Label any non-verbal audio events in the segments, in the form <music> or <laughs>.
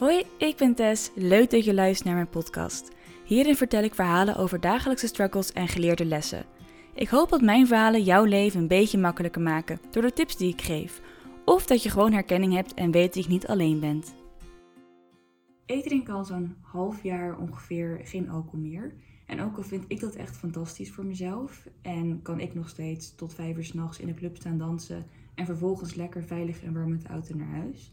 Hoi, ik ben Tess. Leuk dat je luistert naar mijn podcast. Hierin vertel ik verhalen over dagelijkse struggles en geleerde lessen. Ik hoop dat mijn verhalen jouw leven een beetje makkelijker maken door de tips die ik geef. Of dat je gewoon herkenning hebt en weet dat je niet alleen bent. Ik drink al zo'n half jaar ongeveer geen alcohol meer. En ook al vind ik dat echt fantastisch voor mezelf. En kan ik nog steeds tot vijf uur s'nachts in de club staan dansen. En vervolgens lekker veilig en warm met de auto naar huis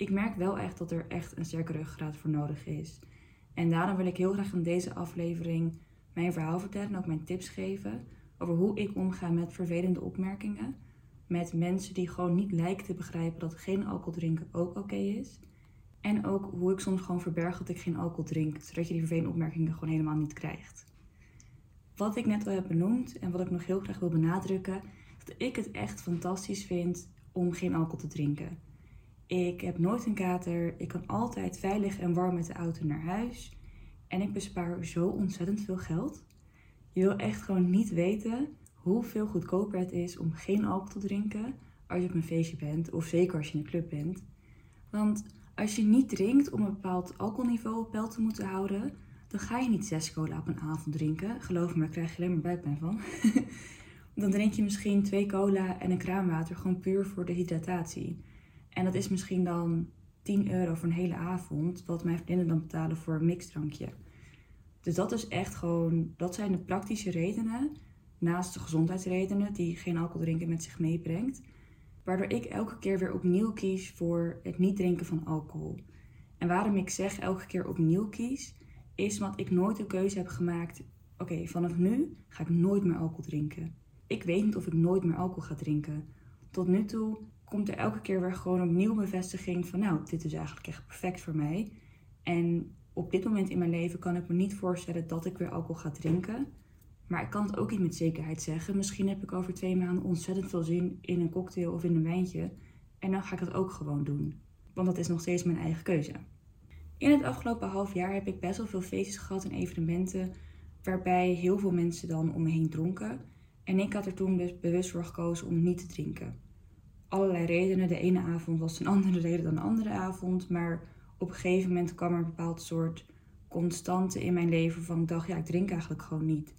ik merk wel echt dat er echt een sterke ruggengraat voor nodig is. En daarom wil ik heel graag in deze aflevering mijn verhaal vertellen en ook mijn tips geven over hoe ik omga met vervelende opmerkingen. Met mensen die gewoon niet lijken te begrijpen dat geen alcohol drinken ook oké is. En ook hoe ik soms gewoon verberg dat ik geen alcohol drink, zodat je die vervelende opmerkingen gewoon helemaal niet krijgt. Wat ik net al heb benoemd en wat ik nog heel graag wil benadrukken, dat ik het echt fantastisch vind om geen alcohol te drinken. Ik heb nooit een kater. Ik kan altijd veilig en warm met de auto naar huis. En ik bespaar zo ontzettend veel geld. Je wil echt gewoon niet weten hoeveel goedkoper het is om geen alcohol te drinken als je op een feestje bent. Of zeker als je in een club bent. Want als je niet drinkt om een bepaald alcoholniveau op peil te moeten houden, dan ga je niet zes cola op een avond drinken. Geloof me, daar krijg je alleen maar buikpijn van. <laughs> dan drink je misschien twee cola en een kraanwater gewoon puur voor de hydratatie. En dat is misschien dan 10 euro voor een hele avond, wat mijn vriendinnen dan betalen voor een mixdrankje. Dus dat is echt gewoon, dat zijn de praktische redenen, naast de gezondheidsredenen die geen alcohol drinken met zich meebrengt, waardoor ik elke keer weer opnieuw kies voor het niet drinken van alcohol. En waarom ik zeg elke keer opnieuw kies, is omdat ik nooit de keuze heb gemaakt, oké, vanaf nu ga ik nooit meer alcohol drinken. Ik weet niet of ik nooit meer alcohol ga drinken. Tot nu toe komt er elke keer weer gewoon opnieuw bevestiging van, nou, dit is eigenlijk echt perfect voor mij. En op dit moment in mijn leven kan ik me niet voorstellen dat ik weer alcohol ga drinken. Maar ik kan het ook niet met zekerheid zeggen. Misschien heb ik over twee maanden ontzettend veel zin in een cocktail of in een wijntje. En dan ga ik dat ook gewoon doen. Want dat is nog steeds mijn eigen keuze. In het afgelopen half jaar heb ik best wel veel feestjes gehad en evenementen. Waarbij heel veel mensen dan om me heen dronken. En ik had er toen dus bewust voor gekozen om niet te drinken allerlei redenen. De ene avond was een andere reden dan de andere avond. Maar op een gegeven moment kwam er een bepaald soort constante in mijn leven van ik dacht, ja, ik drink eigenlijk gewoon niet.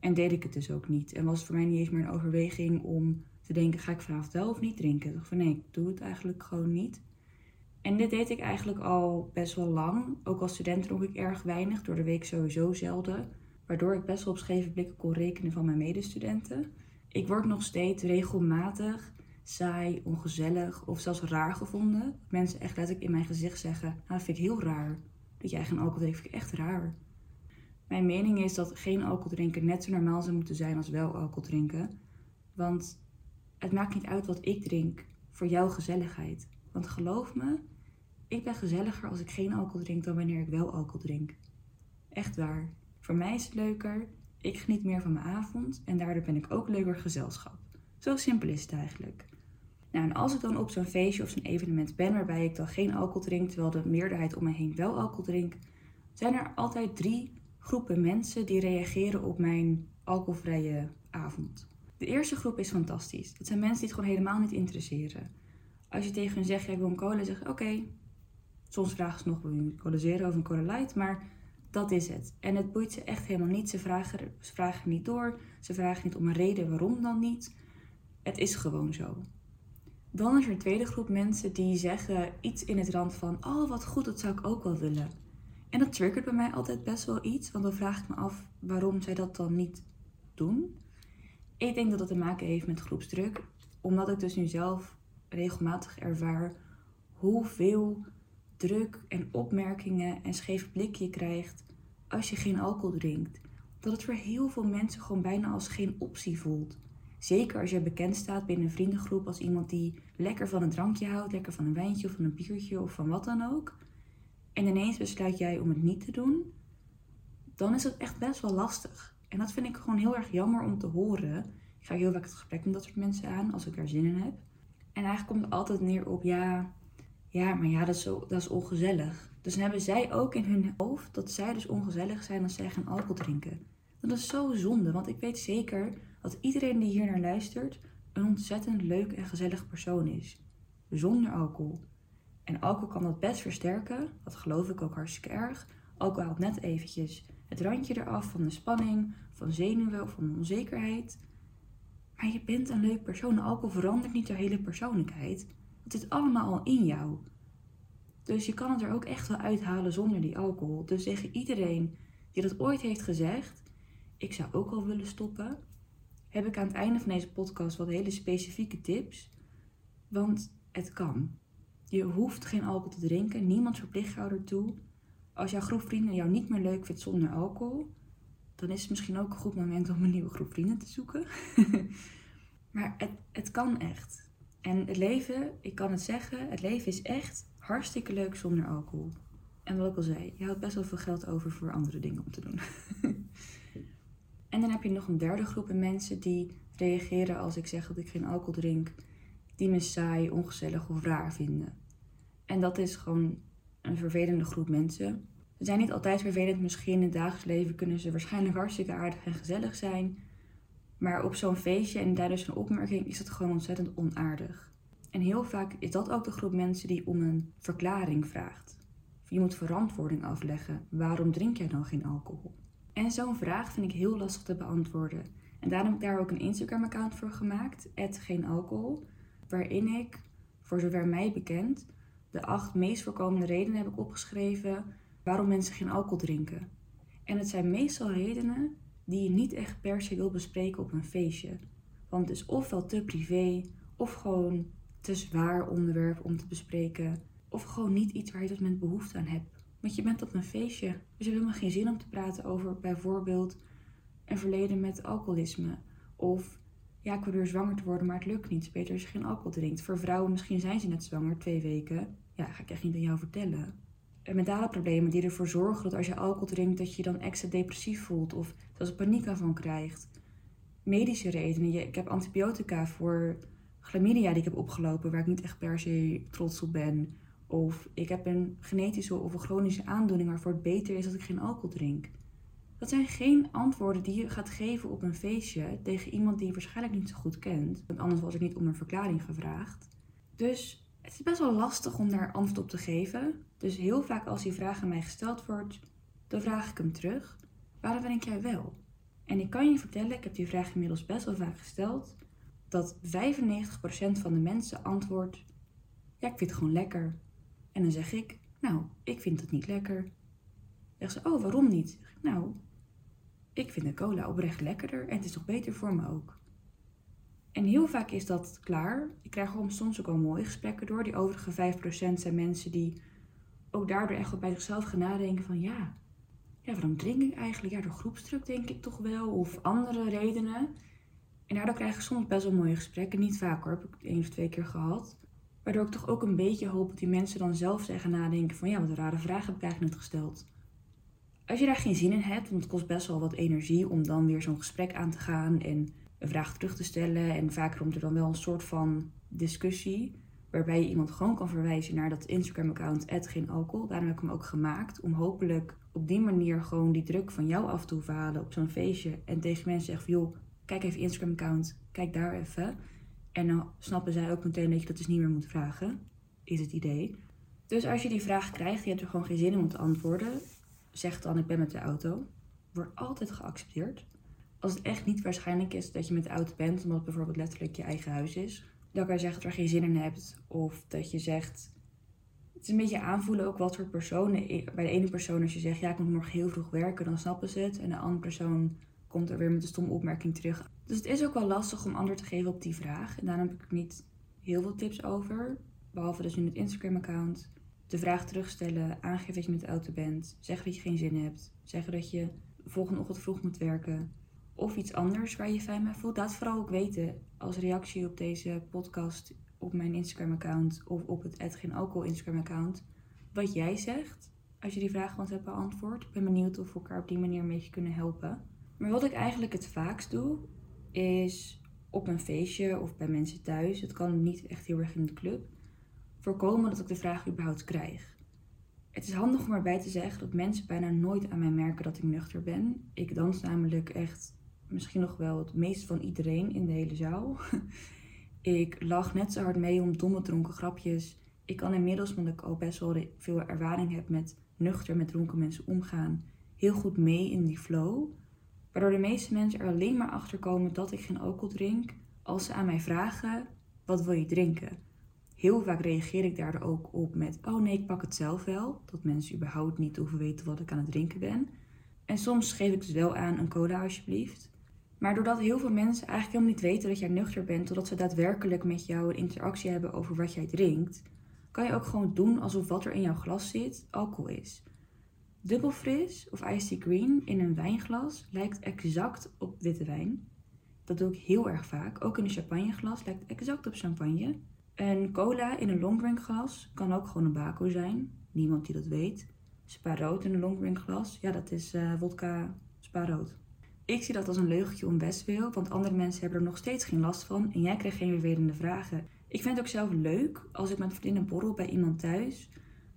En deed ik het dus ook niet. En was voor mij niet eens meer een overweging om te denken, ga ik vanavond wel of niet drinken? Ik dacht van nee, ik doe het eigenlijk gewoon niet. En dit deed ik eigenlijk al best wel lang. Ook als student dronk ik erg weinig, door de week sowieso zelden. Waardoor ik best wel op scheve blikken kon rekenen van mijn medestudenten. Ik word nog steeds regelmatig saai, ongezellig of zelfs raar gevonden. Mensen echt letterlijk in mijn gezicht zeggen: Nou, dat vind ik heel raar. Dat jij geen alcohol drinkt, vind ik echt raar. Mijn mening is dat geen alcohol drinken net zo normaal zou moeten zijn als wel alcohol drinken. Want het maakt niet uit wat ik drink voor jouw gezelligheid. Want geloof me, ik ben gezelliger als ik geen alcohol drink dan wanneer ik wel alcohol drink. Echt waar. Voor mij is het leuker. Ik geniet meer van mijn avond en daardoor ben ik ook leuker gezelschap. Zo simpel is het eigenlijk. Nou, en als ik dan op zo'n feestje of zo'n evenement ben waarbij ik dan geen alcohol drink, terwijl de meerderheid om me heen wel alcohol drinkt, zijn er altijd drie groepen mensen die reageren op mijn alcoholvrije avond. De eerste groep is fantastisch. Dat zijn mensen die het gewoon helemaal niet interesseren. Als je tegen hen zegt, ik wil een cola, zeggen oké. Soms vragen ze nog, wil je een cola zero of een cola light? Maar dat is het. En het boeit ze echt helemaal niet. Ze vragen, ze vragen niet door. Ze vragen niet om een reden waarom dan niet. Het is gewoon zo. Dan is er een tweede groep mensen die zeggen iets in het rand van: Oh, wat goed, dat zou ik ook wel willen. En dat triggert bij mij altijd best wel iets, want dan vraag ik me af waarom zij dat dan niet doen. Ik denk dat dat te maken heeft met groepsdruk, omdat ik dus nu zelf regelmatig ervaar hoeveel druk en opmerkingen en scheef blik je krijgt als je geen alcohol drinkt. Dat het voor heel veel mensen gewoon bijna als geen optie voelt. Zeker als je bekend staat binnen een vriendengroep als iemand die lekker van een drankje houdt, lekker van een wijntje of van een biertje of van wat dan ook. En ineens besluit jij om het niet te doen, dan is het echt best wel lastig. En dat vind ik gewoon heel erg jammer om te horen. Ik ga heel vaak het gesprek met dat soort mensen aan als ik er zin in heb. En eigenlijk komt het altijd neer op ja, ja, maar ja, dat is, dat is ongezellig. Dus dan hebben zij ook in hun hoofd dat zij dus ongezellig zijn als zij geen alcohol drinken. Dat is zo zonde, want ik weet zeker dat iedereen die hier naar luistert een ontzettend leuk en gezellig persoon is. Zonder alcohol. En alcohol kan dat best versterken, dat geloof ik ook hartstikke erg. Alcohol haalt net eventjes het randje eraf van de spanning, van zenuwen of van onzekerheid. Maar je bent een leuk persoon. Alcohol verandert niet je hele persoonlijkheid. Het zit allemaal al in jou. Dus je kan het er ook echt wel uithalen zonder die alcohol. Dus tegen iedereen die dat ooit heeft gezegd, ik zou ook al willen stoppen, heb ik aan het einde van deze podcast wat hele specifieke tips. Want het kan. Je hoeft geen alcohol te drinken. Niemand verplicht jou ertoe. Als jouw groep vrienden jou niet meer leuk vindt zonder alcohol, dan is het misschien ook een goed moment om een nieuwe groep vrienden te zoeken. <laughs> maar het, het kan echt. En het leven, ik kan het zeggen, het leven is echt hartstikke leuk zonder alcohol. En wat ik al zei, je houdt best wel veel geld over voor andere dingen om te doen. <laughs> en dan heb je nog een derde groep mensen die reageren als ik zeg dat ik geen alcohol drink, die me saai, ongezellig of raar vinden. En dat is gewoon een vervelende groep mensen. Ze zijn niet altijd vervelend, misschien in het dagelijks leven kunnen ze waarschijnlijk hartstikke aardig en gezellig zijn. Maar op zo'n feestje en tijdens een opmerking is het gewoon ontzettend onaardig. En heel vaak is dat ook de groep mensen die om een verklaring vraagt. Je moet verantwoording afleggen. Waarom drink jij dan geen alcohol? En zo'n vraag vind ik heel lastig te beantwoorden. En daarom heb ik daar ook een Instagram-account voor gemaakt, @geenalcohol, waarin ik, voor zover mij bekend, de acht meest voorkomende redenen heb opgeschreven waarom mensen geen alcohol drinken. En het zijn meestal redenen die je niet echt per se wil bespreken op een feestje. Want het is ofwel te privé, of gewoon te zwaar onderwerp om te bespreken, of gewoon niet iets waar je op moment behoefte aan hebt. Want je bent op een feestje, dus je hebt helemaal geen zin om te praten over bijvoorbeeld een verleden met alcoholisme. Of ja, ik weer zwanger te worden, maar het lukt niet. beter als je geen alcohol drinkt. Voor vrouwen, misschien zijn ze net zwanger, twee weken. Ja, ga ik echt niet aan jou vertellen. En mentale problemen die ervoor zorgen dat als je alcohol drinkt, dat je dan extra depressief voelt. Of je paniek van krijgt. Medische redenen. Ik heb antibiotica voor chlamydia die ik heb opgelopen, waar ik niet echt per se trots op ben. Of ik heb een genetische of een chronische aandoening waarvoor het beter is dat ik geen alcohol drink. Dat zijn geen antwoorden die je gaat geven op een feestje tegen iemand die je waarschijnlijk niet zo goed kent. Want anders was ik niet om een verklaring gevraagd. Dus het is best wel lastig om daar antwoord op te geven. Dus heel vaak als die vraag aan mij gesteld wordt, dan vraag ik hem terug. Waarom denk jij wel? En ik kan je vertellen, ik heb die vraag inmiddels best wel vaak gesteld, dat 95% van de mensen antwoordt, ja, ik vind het gewoon lekker. En dan zeg ik, nou, ik vind het niet lekker. Dan ze, oh, waarom niet? Ik, nou, ik vind de cola oprecht lekkerder en het is nog beter voor me ook. En heel vaak is dat klaar. Ik krijg gewoon soms ook al mooie gesprekken door. Die overige 5% zijn mensen die ook daardoor echt wel bij zichzelf gaan nadenken van ja, ja, waarom drink ik eigenlijk? Ja, door groepsdruk denk ik toch wel. Of andere redenen. En daardoor krijg ik soms best wel mooie gesprekken. Niet vaak hoor, heb ik één of twee keer gehad. Waardoor ik toch ook een beetje hoop dat die mensen dan zelf zeggen nadenken van ja, wat een rare vraag heb ik eigenlijk net gesteld. Als je daar geen zin in hebt, want het kost best wel wat energie om dan weer zo'n gesprek aan te gaan en een vraag terug te stellen. En vaak komt er dan wel een soort van discussie waarbij je iemand gewoon kan verwijzen naar dat Instagram-account geen alcohol. Daarom heb ik hem ook gemaakt om hopelijk op die manier gewoon die druk van jou af te hoeven halen op zo'n feestje. En tegen mensen zeggen van joh, kijk even Instagram-account, kijk daar even. En dan snappen zij ook meteen dat je dat dus niet meer moet vragen, is het idee. Dus als je die vraag krijgt, je hebt er gewoon geen zin in om te antwoorden, zeg dan ik ben met de auto. Wordt altijd geaccepteerd. Als het echt niet waarschijnlijk is dat je met de auto bent, omdat het bijvoorbeeld letterlijk je eigen huis is, dan kan je zeggen dat je er geen zin in hebt. Of dat je zegt, het is een beetje aanvoelen ook wat voor personen. Bij de ene persoon als je zegt, ja ik moet morgen heel vroeg werken, dan snappen ze het. En de andere persoon komt er weer met een stomme opmerking terug. Dus het is ook wel lastig om antwoord te geven op die vraag. En daarom heb ik niet heel veel tips over. Behalve dus in het Instagram-account. De vraag terugstellen, aangeven dat je met de auto bent. Zeggen dat je geen zin hebt. Zeggen dat je volgende ochtend vroeg moet werken. Of iets anders waar je fijn bij voelt. Laat vooral ook weten als reactie op deze podcast op mijn Instagram-account of op het Geen Alcohol Instagram-account. Wat jij zegt als je die vraag gewoon hebt beantwoord. Ik ben benieuwd of we elkaar op die manier een beetje kunnen helpen. Maar wat ik eigenlijk het vaakst doe, is op een feestje of bij mensen thuis, het kan niet echt heel erg in de club, voorkomen dat ik de vraag überhaupt krijg. Het is handig om erbij te zeggen dat mensen bijna nooit aan mij merken dat ik nuchter ben. Ik dans namelijk echt misschien nog wel het meest van iedereen in de hele zaal. <laughs> ik lach net zo hard mee om domme dronken grapjes Ik kan inmiddels, omdat ik al best wel veel ervaring heb met nuchter met dronken mensen omgaan, heel goed mee in die flow. Waardoor de meeste mensen er alleen maar achter komen dat ik geen alcohol drink als ze aan mij vragen: wat wil je drinken? Heel vaak reageer ik daar ook op met: oh nee, ik pak het zelf wel. Dat mensen überhaupt niet hoeven weten wat ik aan het drinken ben. En soms geef ik dus wel aan een cola alsjeblieft. Maar doordat heel veel mensen eigenlijk helemaal niet weten dat jij nuchter bent, totdat ze daadwerkelijk met jou een interactie hebben over wat jij drinkt, kan je ook gewoon doen alsof wat er in jouw glas zit alcohol is. Dubbelfris of iced green in een wijnglas lijkt exact op witte wijn. Dat doe ik heel erg vaak. Ook in een champagneglas lijkt exact op champagne. Een cola in een longdrinkglas kan ook gewoon een bako zijn. Niemand die dat weet. Spa rood in een longdrinkglas, ja dat is uh, wodka spa rood. Ik zie dat als een leugentje om bestwil, want andere mensen hebben er nog steeds geen last van en jij krijgt geen vervelende vragen. Ik vind het ook zelf leuk als ik met vriendinnen borrel bij iemand thuis.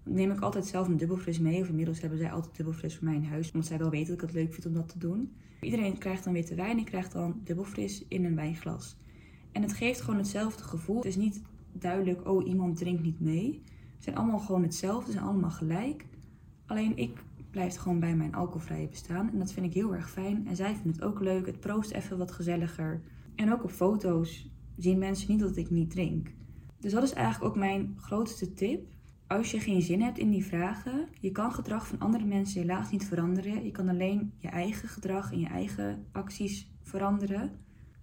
Neem ik altijd zelf een dubbelfris mee, of inmiddels hebben zij altijd dubbelfris voor mij in huis, omdat zij wel weten dat ik het leuk vind om dat te doen. Iedereen krijgt dan witte wijn en krijgt dan dubbelfris in een wijnglas. En het geeft gewoon hetzelfde gevoel. Het is niet duidelijk, oh iemand drinkt niet mee. Ze zijn allemaal gewoon hetzelfde, ze zijn allemaal gelijk. Alleen ik blijft gewoon bij mijn alcoholvrije bestaan. En dat vind ik heel erg fijn. En zij vinden het ook leuk. Het proost even wat gezelliger. En ook op foto's zien mensen niet dat ik niet drink. Dus dat is eigenlijk ook mijn grootste tip. Als je geen zin hebt in die vragen, je kan gedrag van andere mensen helaas niet veranderen. Je kan alleen je eigen gedrag en je eigen acties veranderen.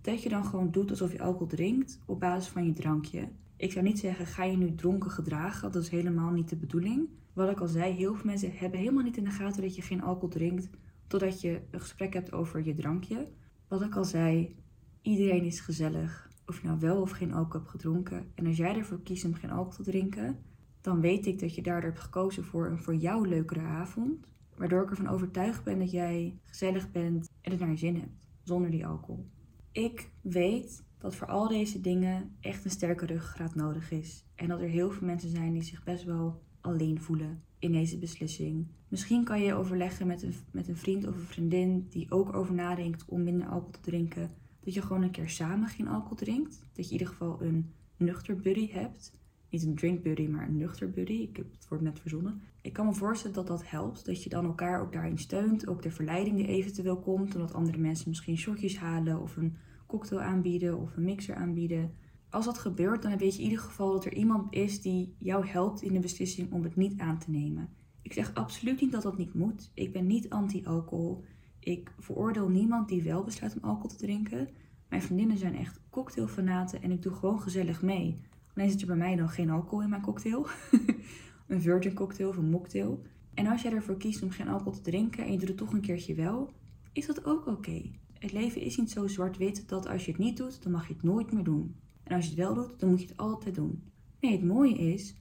Dat je dan gewoon doet alsof je alcohol drinkt op basis van je drankje. Ik zou niet zeggen, ga je nu dronken gedragen. Dat is helemaal niet de bedoeling. Wat ik al zei, heel veel mensen hebben helemaal niet in de gaten dat je geen alcohol drinkt. Totdat je een gesprek hebt over je drankje. Wat ik al zei, iedereen is gezellig. Of je nou wel of geen alcohol hebt gedronken. En als jij ervoor kiest om geen alcohol te drinken, dan weet ik dat je daardoor hebt gekozen voor een voor jou leukere avond. Waardoor ik ervan overtuigd ben dat jij gezellig bent en het naar je zin hebt. Zonder die alcohol. Ik weet dat voor al deze dingen echt een sterke ruggengraat nodig is. En dat er heel veel mensen zijn die zich best wel alleen voelen in deze beslissing. Misschien kan je overleggen met een, met een vriend of een vriendin die ook over nadenkt om minder alcohol te drinken. Dat je gewoon een keer samen geen alcohol drinkt. Dat je in ieder geval een nuchter buddy hebt. Niet een drink buddy, maar een nuchter buddy. Ik heb het woord net verzonnen. Ik kan me voorstellen dat dat helpt. Dat je dan elkaar ook daarin steunt. Ook de verleiding die eventueel komt. Omdat andere mensen misschien shotjes halen of een cocktail aanbieden of een mixer aanbieden. Als dat gebeurt, dan weet je in ieder geval dat er iemand is die jou helpt in de beslissing om het niet aan te nemen. Ik zeg absoluut niet dat dat niet moet. Ik ben niet anti-alcohol. Ik veroordeel niemand die wel besluit om alcohol te drinken. Mijn vriendinnen zijn echt cocktailfanaten en ik doe gewoon gezellig mee. Alleen zit er bij mij dan geen alcohol in mijn cocktail. <laughs> een virgin cocktail of een mocktail. En als jij ervoor kiest om geen alcohol te drinken en je doet het toch een keertje wel, is dat ook oké. Het leven is niet zo zwart-wit dat als je het niet doet, dan mag je het nooit meer doen. En als je het wel doet, dan moet je het altijd doen. Nee, het mooie is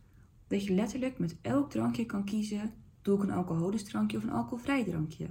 dat je letterlijk met elk drankje kan kiezen: doe ik een alcoholisch drankje of een alcoholvrij drankje.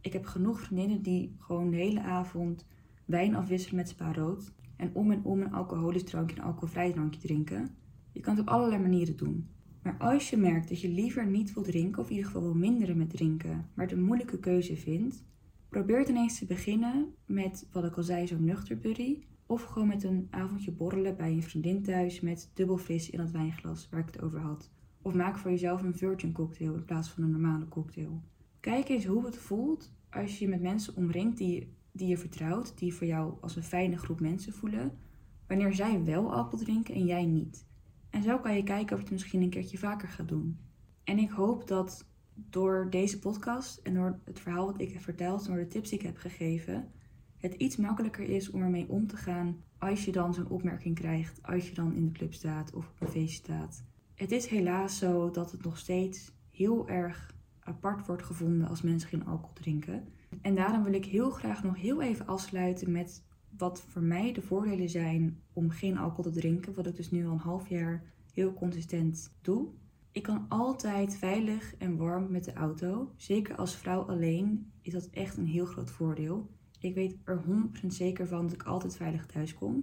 Ik heb genoeg vriendinnen die gewoon de hele avond wijn afwisselen met spa rood en om en om een alcoholisch drankje en alcoholvrij drankje drinken. Je kan het op allerlei manieren doen. Maar als je merkt dat je liever niet wil drinken, of in ieder geval wil minderen met drinken, maar het een moeilijke keuze vindt, probeer het ineens te beginnen met wat ik al zei, zo'n nuchter buddy. Of gewoon met een avondje borrelen bij een vriendin thuis met dubbel fris in dat wijnglas waar ik het over had. Of maak voor jezelf een virgin cocktail in plaats van een normale cocktail. Kijk eens hoe het voelt als je je met mensen omringt die, die je vertrouwt, die voor jou als een fijne groep mensen voelen, wanneer zij wel alcohol drinken en jij niet. En zo kan je kijken of je het misschien een keertje vaker gaat doen. En ik hoop dat door deze podcast en door het verhaal wat ik heb verteld, door de tips die ik heb gegeven, het iets makkelijker is om ermee om te gaan als je dan zo'n opmerking krijgt, als je dan in de club staat of op een feest staat. Het is helaas zo dat het nog steeds heel erg apart wordt gevonden als mensen geen alcohol drinken. En daarom wil ik heel graag nog heel even afsluiten met wat voor mij de voordelen zijn om geen alcohol te drinken, wat ik dus nu al een half jaar heel consistent doe. Ik kan altijd veilig en warm met de auto. Zeker als vrouw alleen is dat echt een heel groot voordeel. Ik weet er 100% zeker van dat ik altijd veilig thuis kom.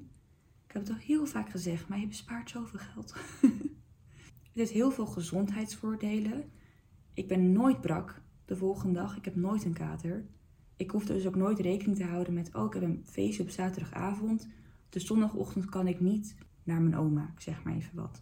Ik heb het al heel vaak gezegd, maar je bespaart zoveel geld. <laughs> het heeft heel veel gezondheidsvoordelen. Ik ben nooit brak de volgende dag. Ik heb nooit een kater. Ik hoef dus ook nooit rekening te houden met, oh ik heb een feestje op zaterdagavond. De zondagochtend kan ik niet naar mijn oma, zeg maar even wat.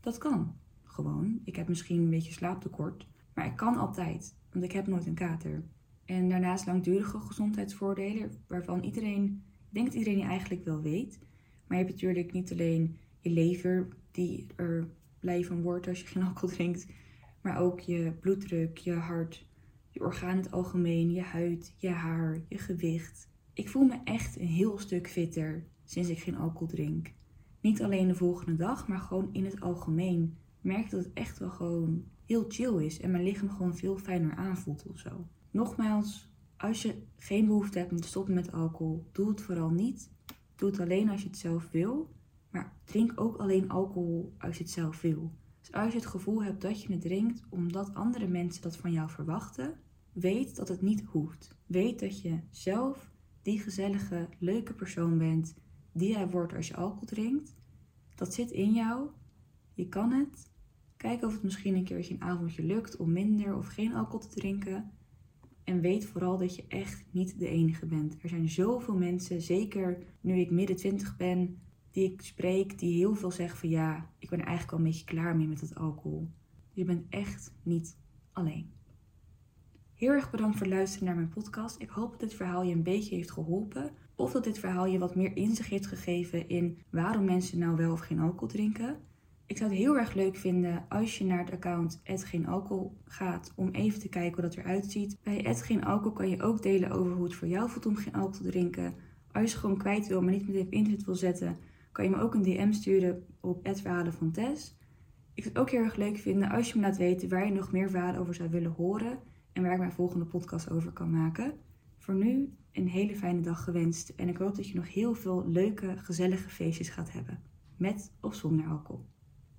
Dat kan. gewoon. Ik heb misschien een beetje slaaptekort, maar ik kan altijd, want ik heb nooit een kater. En daarnaast langdurige gezondheidsvoordelen, waarvan iedereen, ik denk dat iedereen die eigenlijk wel weet. Maar je hebt natuurlijk niet alleen je lever, die er blij van wordt als je geen alcohol drinkt, maar ook je bloeddruk, je hart, je orgaan in het algemeen, je huid, je haar, je gewicht. Ik voel me echt een heel stuk fitter sinds ik geen alcohol drink. Niet alleen de volgende dag, maar gewoon in het algemeen. Merk dat het echt wel gewoon heel chill is en mijn lichaam gewoon veel fijner aanvoelt of zo. Nogmaals, als je geen behoefte hebt om te stoppen met alcohol, doe het vooral niet. Doe het alleen als je het zelf wil. Maar drink ook alleen alcohol als je het zelf wil. Dus als je het gevoel hebt dat je het drinkt omdat andere mensen dat van jou verwachten, weet dat het niet hoeft. Weet dat je zelf die gezellige, leuke persoon bent die jij wordt als je alcohol drinkt. Dat zit in jou. Je kan het. Kijk of het misschien een keertje een avondje lukt om minder of geen alcohol te drinken. En weet vooral dat je echt niet de enige bent. Er zijn zoveel mensen, zeker nu ik midden twintig ben, die ik spreek, die heel veel zeggen van ja, ik ben eigenlijk al een beetje klaar mee met het alcohol. Je bent echt niet alleen. Heel erg bedankt voor het luisteren naar mijn podcast. Ik hoop dat dit verhaal je een beetje heeft geholpen. Of dat dit verhaal je wat meer inzicht heeft gegeven in waarom mensen nou wel of geen alcohol drinken. Ik zou het heel erg leuk vinden als je naar het account @geenalcohol gaat om even te kijken hoe dat eruit ziet. Bij @geenalcohol kan je ook delen over hoe het voor jou voelt om geen alcohol te drinken. Als je gewoon kwijt wil, maar niet meteen op internet wil zetten, kan je me ook een DM sturen op verhalen van. Ik zou het ook heel erg leuk vinden als je me laat weten waar je nog meer verhalen over zou willen horen en waar ik mijn volgende podcast over kan maken. Voor nu een hele fijne dag gewenst en ik hoop dat je nog heel veel leuke, gezellige feestjes gaat hebben. Met of zonder alcohol.